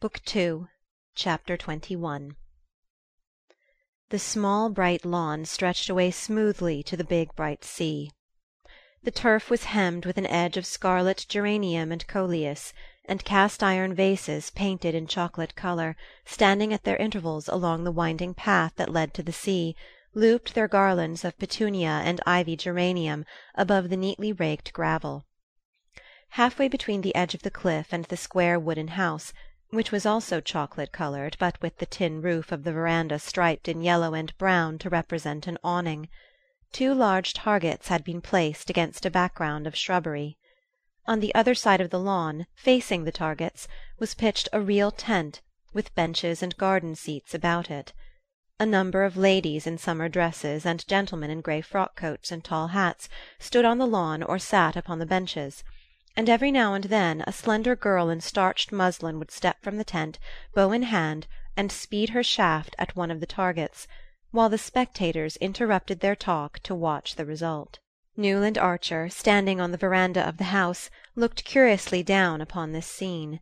Book Two, Chapter XXI The small bright lawn stretched away smoothly to the big bright sea. The turf was hemmed with an edge of scarlet geranium and coleus, and cast iron vases painted in chocolate color, standing at their intervals along the winding path that led to the sea, looped their garlands of petunia and ivy geranium above the neatly raked gravel. Halfway between the edge of the cliff and the square wooden house which was also chocolate colored but with the tin roof of the veranda striped in yellow and brown to represent an awning. Two large targets had been placed against a background of shrubbery. On the other side of the lawn, facing the targets, was pitched a real tent, with benches and garden seats about it. A number of ladies in summer dresses and gentlemen in grey frock coats and tall hats stood on the lawn or sat upon the benches and every now and then a slender girl in starched muslin would step from the tent, bow in hand, and speed her shaft at one of the targets, while the spectators interrupted their talk to watch the result. Newland Archer, standing on the veranda of the house, looked curiously down upon this scene.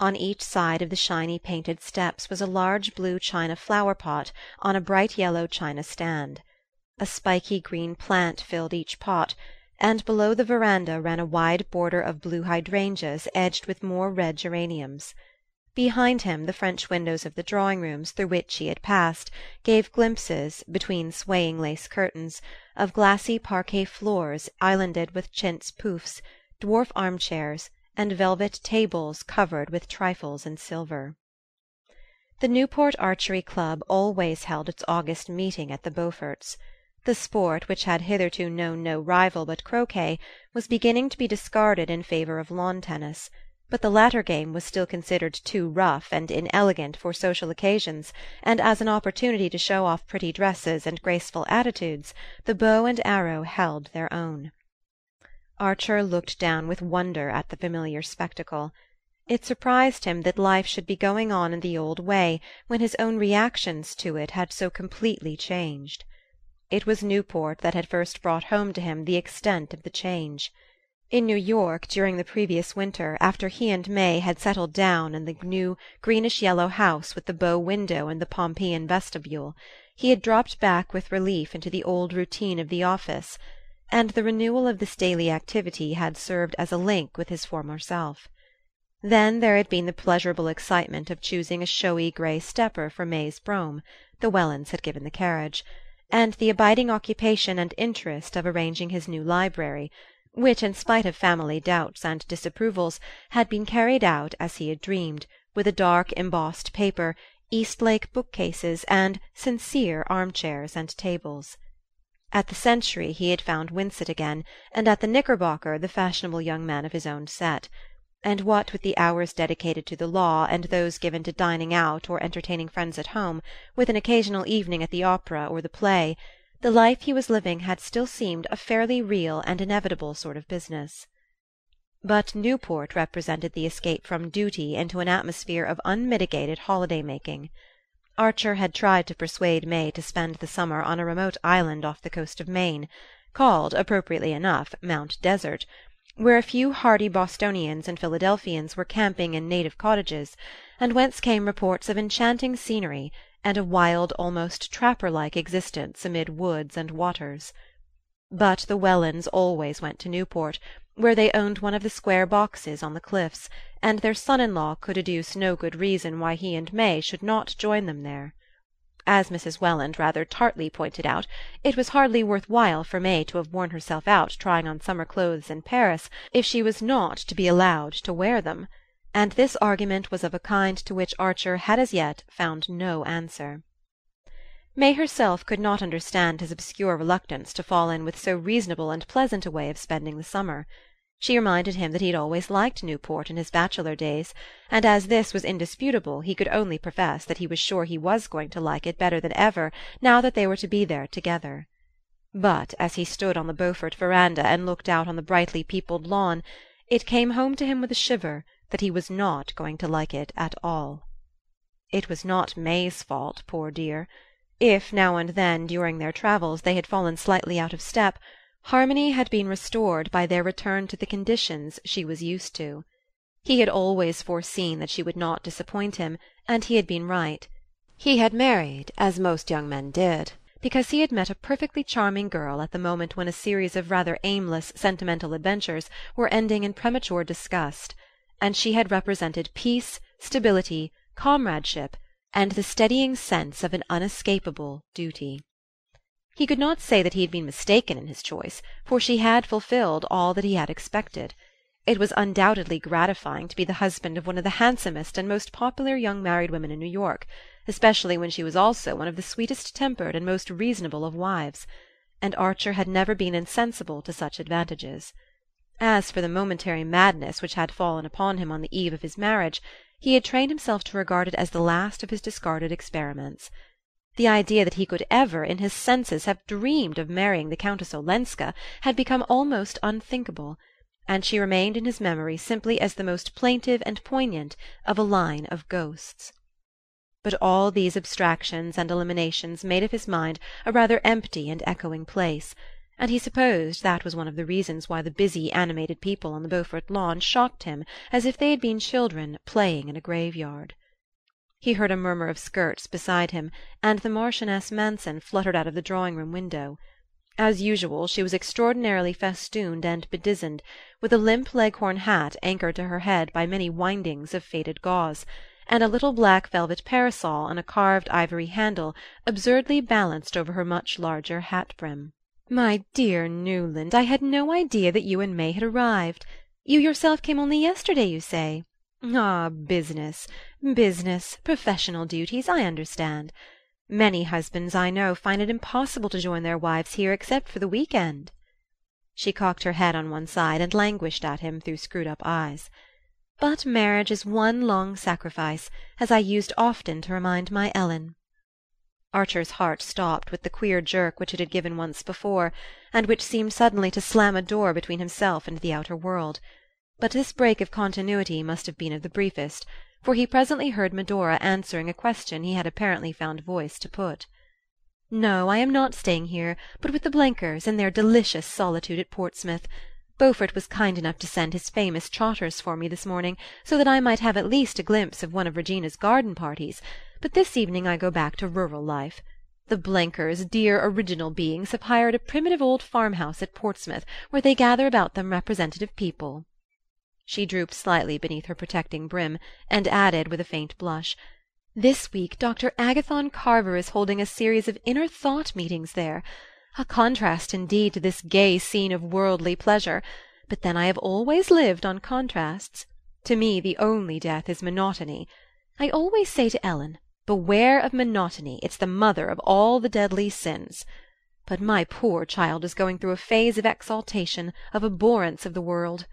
On each side of the shiny painted steps was a large blue china flower pot on a bright yellow china stand. A spiky green plant filled each pot and below the veranda ran a wide border of blue hydrangeas edged with more red geraniums. Behind him the French windows of the drawing rooms through which he had passed gave glimpses, between swaying lace curtains, of glassy parquet floors islanded with chintz pouffs, dwarf armchairs, and velvet tables covered with trifles in silver. The Newport Archery Club always held its August meeting at the Beauforts. The sport, which had hitherto known no rival but croquet, was beginning to be discarded in favor of lawn tennis; but the latter game was still considered too rough and inelegant for social occasions, and as an opportunity to show off pretty dresses and graceful attitudes the bow and arrow held their own. Archer looked down with wonder at the familiar spectacle. It surprised him that life should be going on in the old way when his own reactions to it had so completely changed. It was Newport that had first brought home to him the extent of the change. In New York, during the previous winter, after he and May had settled down in the new greenish yellow house with the bow window and the Pompeian vestibule, he had dropped back with relief into the old routine of the office, and the renewal of this daily activity had served as a link with his former self. Then there had been the pleasurable excitement of choosing a showy grey stepper for May's brougham the Wellands had given the carriage and the abiding occupation and interest of arranging his new library, which, in spite of family doubts and disapprovals, had been carried out as he had dreamed, with a dark embossed paper, Eastlake bookcases, and sincere armchairs and tables. At the Century he had found Winsett again, and at the Knickerbocker the fashionable young man of his own set and what with the hours dedicated to the law and those given to dining out or entertaining friends at home, with an occasional evening at the opera or the play, the life he was living had still seemed a fairly real and inevitable sort of business. But Newport represented the escape from duty into an atmosphere of unmitigated holiday making. Archer had tried to persuade May to spend the summer on a remote island off the coast of Maine, called, appropriately enough, Mount Desert where a few hardy Bostonians and Philadelphians were camping in native cottages, and whence came reports of enchanting scenery and a wild almost trapper like existence amid woods and waters. But the Wellands always went to Newport, where they owned one of the square boxes on the cliffs, and their son in law could adduce no good reason why he and May should not join them there. As Mrs. Welland rather tartly pointed out, it was hardly worth while for May to have worn herself out trying on summer clothes in Paris if she was not to be allowed to wear them; and this argument was of a kind to which Archer had as yet found no answer. May herself could not understand his obscure reluctance to fall in with so reasonable and pleasant a way of spending the summer. She reminded him that he had always liked Newport in his bachelor days, and as this was indisputable he could only profess that he was sure he was going to like it better than ever now that they were to be there together. But as he stood on the Beaufort veranda and looked out on the brightly peopled lawn, it came home to him with a shiver that he was not going to like it at all. It was not May's fault, poor dear. If, now and then, during their travels, they had fallen slightly out of step harmony had been restored by their return to the conditions she was used to. He had always foreseen that she would not disappoint him, and he had been right. He had married, as most young men did, because he had met a perfectly charming girl at the moment when a series of rather aimless sentimental adventures were ending in premature disgust, and she had represented peace, stability, comradeship, and the steadying sense of an unescapable duty. He could not say that he had been mistaken in his choice, for she had fulfilled all that he had expected. It was undoubtedly gratifying to be the husband of one of the handsomest and most popular young married women in New York, especially when she was also one of the sweetest tempered and most reasonable of wives; and Archer had never been insensible to such advantages. As for the momentary madness which had fallen upon him on the eve of his marriage, he had trained himself to regard it as the last of his discarded experiments. The idea that he could ever, in his senses, have dreamed of marrying the Countess Olenska had become almost unthinkable and she remained in his memory simply as the most plaintive and poignant of a line of ghosts. But all these abstractions and eliminations made of his mind a rather empty and echoing place, and he supposed that was one of the reasons why the busy animated people on the Beaufort lawn shocked him as if they had been children playing in a graveyard. He heard a murmur of skirts beside him, and the Marchioness Manson fluttered out of the drawing room window. As usual, she was extraordinarily festooned and bedizened, with a limp Leghorn hat anchored to her head by many windings of faded gauze, and a little black velvet parasol on a carved ivory handle absurdly balanced over her much larger hat brim. "My dear Newland, I had no idea that you and May had arrived. You yourself came only yesterday, you say? Ah, business, business, professional duties, I understand. Many husbands, I know, find it impossible to join their wives here except for the week end." She cocked her head on one side and languished at him through screwed up eyes. "But marriage is one long sacrifice, as I used often to remind my Ellen." Archer's heart stopped with the queer jerk which it had given once before, and which seemed suddenly to slam a door between himself and the outer world. But this break of continuity must have been of the briefest for he presently heard Medora answering a question he had apparently found voice to put. "No, I am not staying here, but with the Blenkers, in their delicious solitude at Portsmouth. Beaufort was kind enough to send his famous trotters for me this morning, so that I might have at least a glimpse of one of Regina's garden parties, but this evening I go back to rural life. The Blenkers, dear original beings, have hired a primitive old farmhouse at Portsmouth, where they gather about them representative people. She drooped slightly beneath her protecting brim, and added with a faint blush: "This week Dr. Agathon Carver is holding a series of inner thought meetings there a contrast indeed to this gay scene of worldly pleasure; but then I have always lived on contrasts. To me the only death is monotony. I always say to Ellen, beware of monotony, it's the mother of all the deadly sins. But my poor child is going through a phase of exaltation, of abhorrence of the world.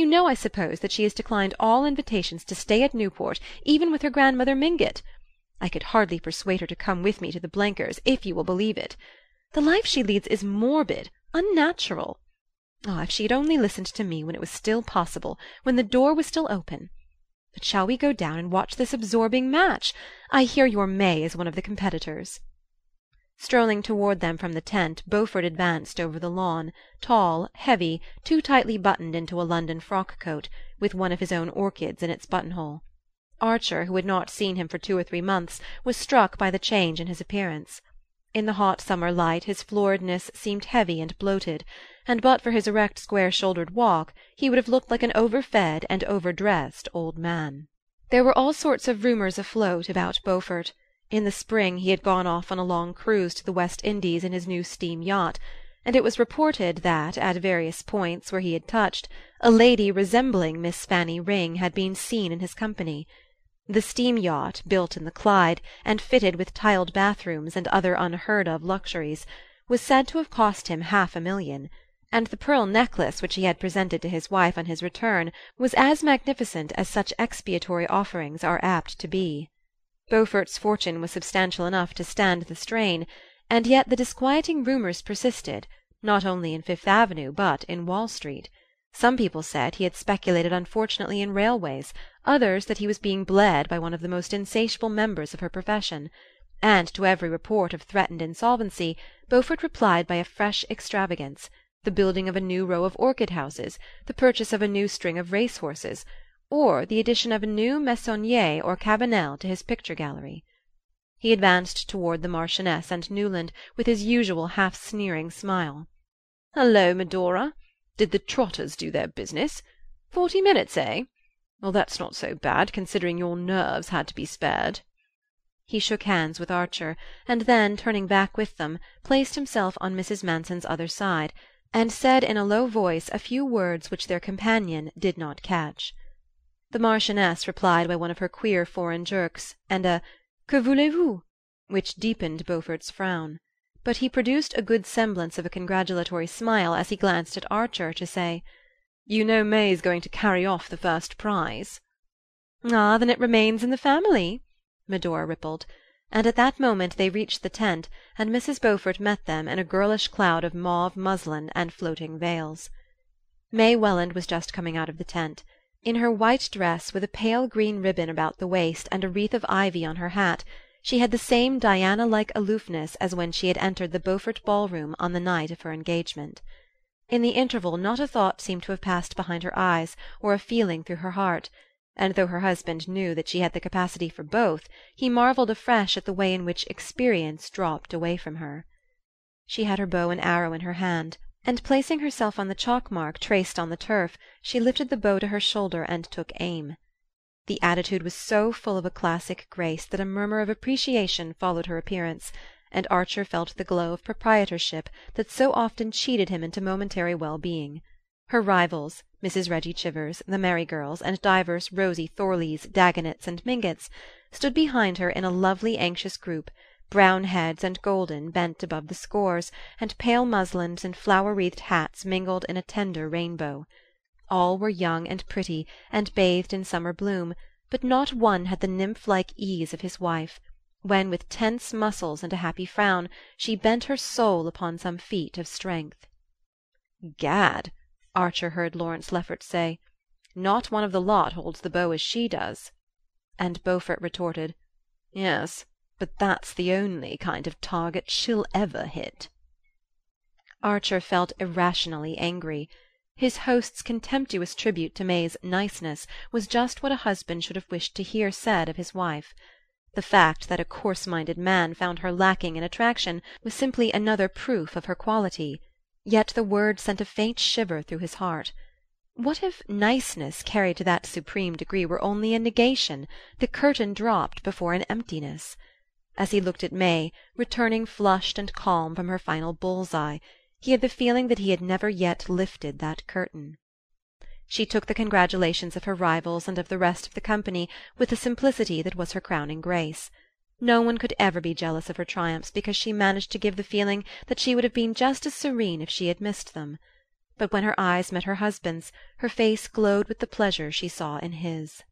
You know, I suppose, that she has declined all invitations to stay at Newport, even with her grandmother Mingott. I could hardly persuade her to come with me to the Blenkers, if you will believe it. The life she leads is morbid, unnatural. Ah, if she had only listened to me when it was still possible, when the door was still open! But shall we go down and watch this absorbing match? I hear your May is one of the competitors. Strolling toward them from the tent, Beaufort advanced over the lawn, tall, heavy, too tightly buttoned into a London frock coat, with one of his own orchids in its buttonhole. Archer, who had not seen him for two or three months, was struck by the change in his appearance. In the hot summer light his floridness seemed heavy and bloated, and but for his erect square shouldered walk he would have looked like an over-fed and over-dressed old man. There were all sorts of rumours afloat about Beaufort. In the spring he had gone off on a long cruise to the West Indies in his new steam yacht, and it was reported that, at various points where he had touched, a lady resembling Miss Fanny Ring had been seen in his company. The steam yacht, built in the Clyde, and fitted with tiled bathrooms and other unheard of luxuries, was said to have cost him half a million, and the pearl necklace which he had presented to his wife on his return was as magnificent as such expiatory offerings are apt to be. Beaufort's fortune was substantial enough to stand the strain, and yet the disquieting rumours persisted, not only in Fifth Avenue but in Wall Street. Some people said he had speculated unfortunately in railways, others that he was being bled by one of the most insatiable members of her profession; and to every report of threatened insolvency Beaufort replied by a fresh extravagance, the building of a new row of orchid houses, the purchase of a new string of race horses or the addition of a new Meissonier or Cabanel to his picture gallery. He advanced toward the Marchioness and Newland with his usual half sneering smile. "Hullo, Medora! Did the trotters do their business? Forty minutes, eh? Well, that's not so bad, considering your nerves had to be spared." He shook hands with Archer, and then, turning back with them, placed himself on Mrs. Manson's other side, and said in a low voice a few words which their companion did not catch. The Marchioness replied by one of her queer foreign jerks, and a "Que voulez vous?" which deepened Beaufort's frown; but he produced a good semblance of a congratulatory smile as he glanced at Archer to say: "You know May's going to carry off the first prize." "Ah, then it remains in the family!" Medora rippled; and at that moment they reached the tent, and Mrs. Beaufort met them in a girlish cloud of mauve muslin and floating veils. May Welland was just coming out of the tent. In her white dress, with a pale green ribbon about the waist and a wreath of ivy on her hat, she had the same Diana like aloofness as when she had entered the Beaufort ball room on the night of her engagement. In the interval not a thought seemed to have passed behind her eyes or a feeling through her heart and though her husband knew that she had the capacity for both, he marvelled afresh at the way in which experience dropped away from her. She had her bow and arrow in her hand, and placing herself on the chalk mark traced on the turf, she lifted the bow to her shoulder and took aim. The attitude was so full of a classic grace that a murmur of appreciation followed her appearance, and Archer felt the glow of proprietorship that so often cheated him into momentary well being. Her rivals, Mrs. Reggie Chivers, the Merry Girls, and divers rosy Thorleys, Dagonets and Mingotts, stood behind her in a lovely anxious group, brown heads and golden bent above the scores, and pale muslins and flower wreathed hats mingled in a tender rainbow. All were young and pretty, and bathed in summer bloom, but not one had the nymph like ease of his wife, when with tense muscles and a happy frown she bent her soul upon some feat of strength. "Gad!" Archer heard Lawrence Lefferts say. "Not one of the lot holds the bow as she does." And Beaufort retorted: "Yes, but that's the only kind of target she'll ever hit." Archer felt irrationally angry. His host's contemptuous tribute to May's "niceness" was just what a husband should have wished to hear said of his wife. The fact that a coarse minded man found her lacking in attraction was simply another proof of her quality. Yet the word sent a faint shiver through his heart. What if niceness carried to that supreme degree were only a negation, the curtain dropped before an emptiness? As he looked at May, returning flushed and calm from her final bull's eye, he had the feeling that he had never yet lifted that curtain. She took the congratulations of her rivals and of the rest of the company with the simplicity that was her crowning grace. No one could ever be jealous of her triumphs because she managed to give the feeling that she would have been just as serene if she had missed them; but when her eyes met her husband's her face glowed with the pleasure she saw in his.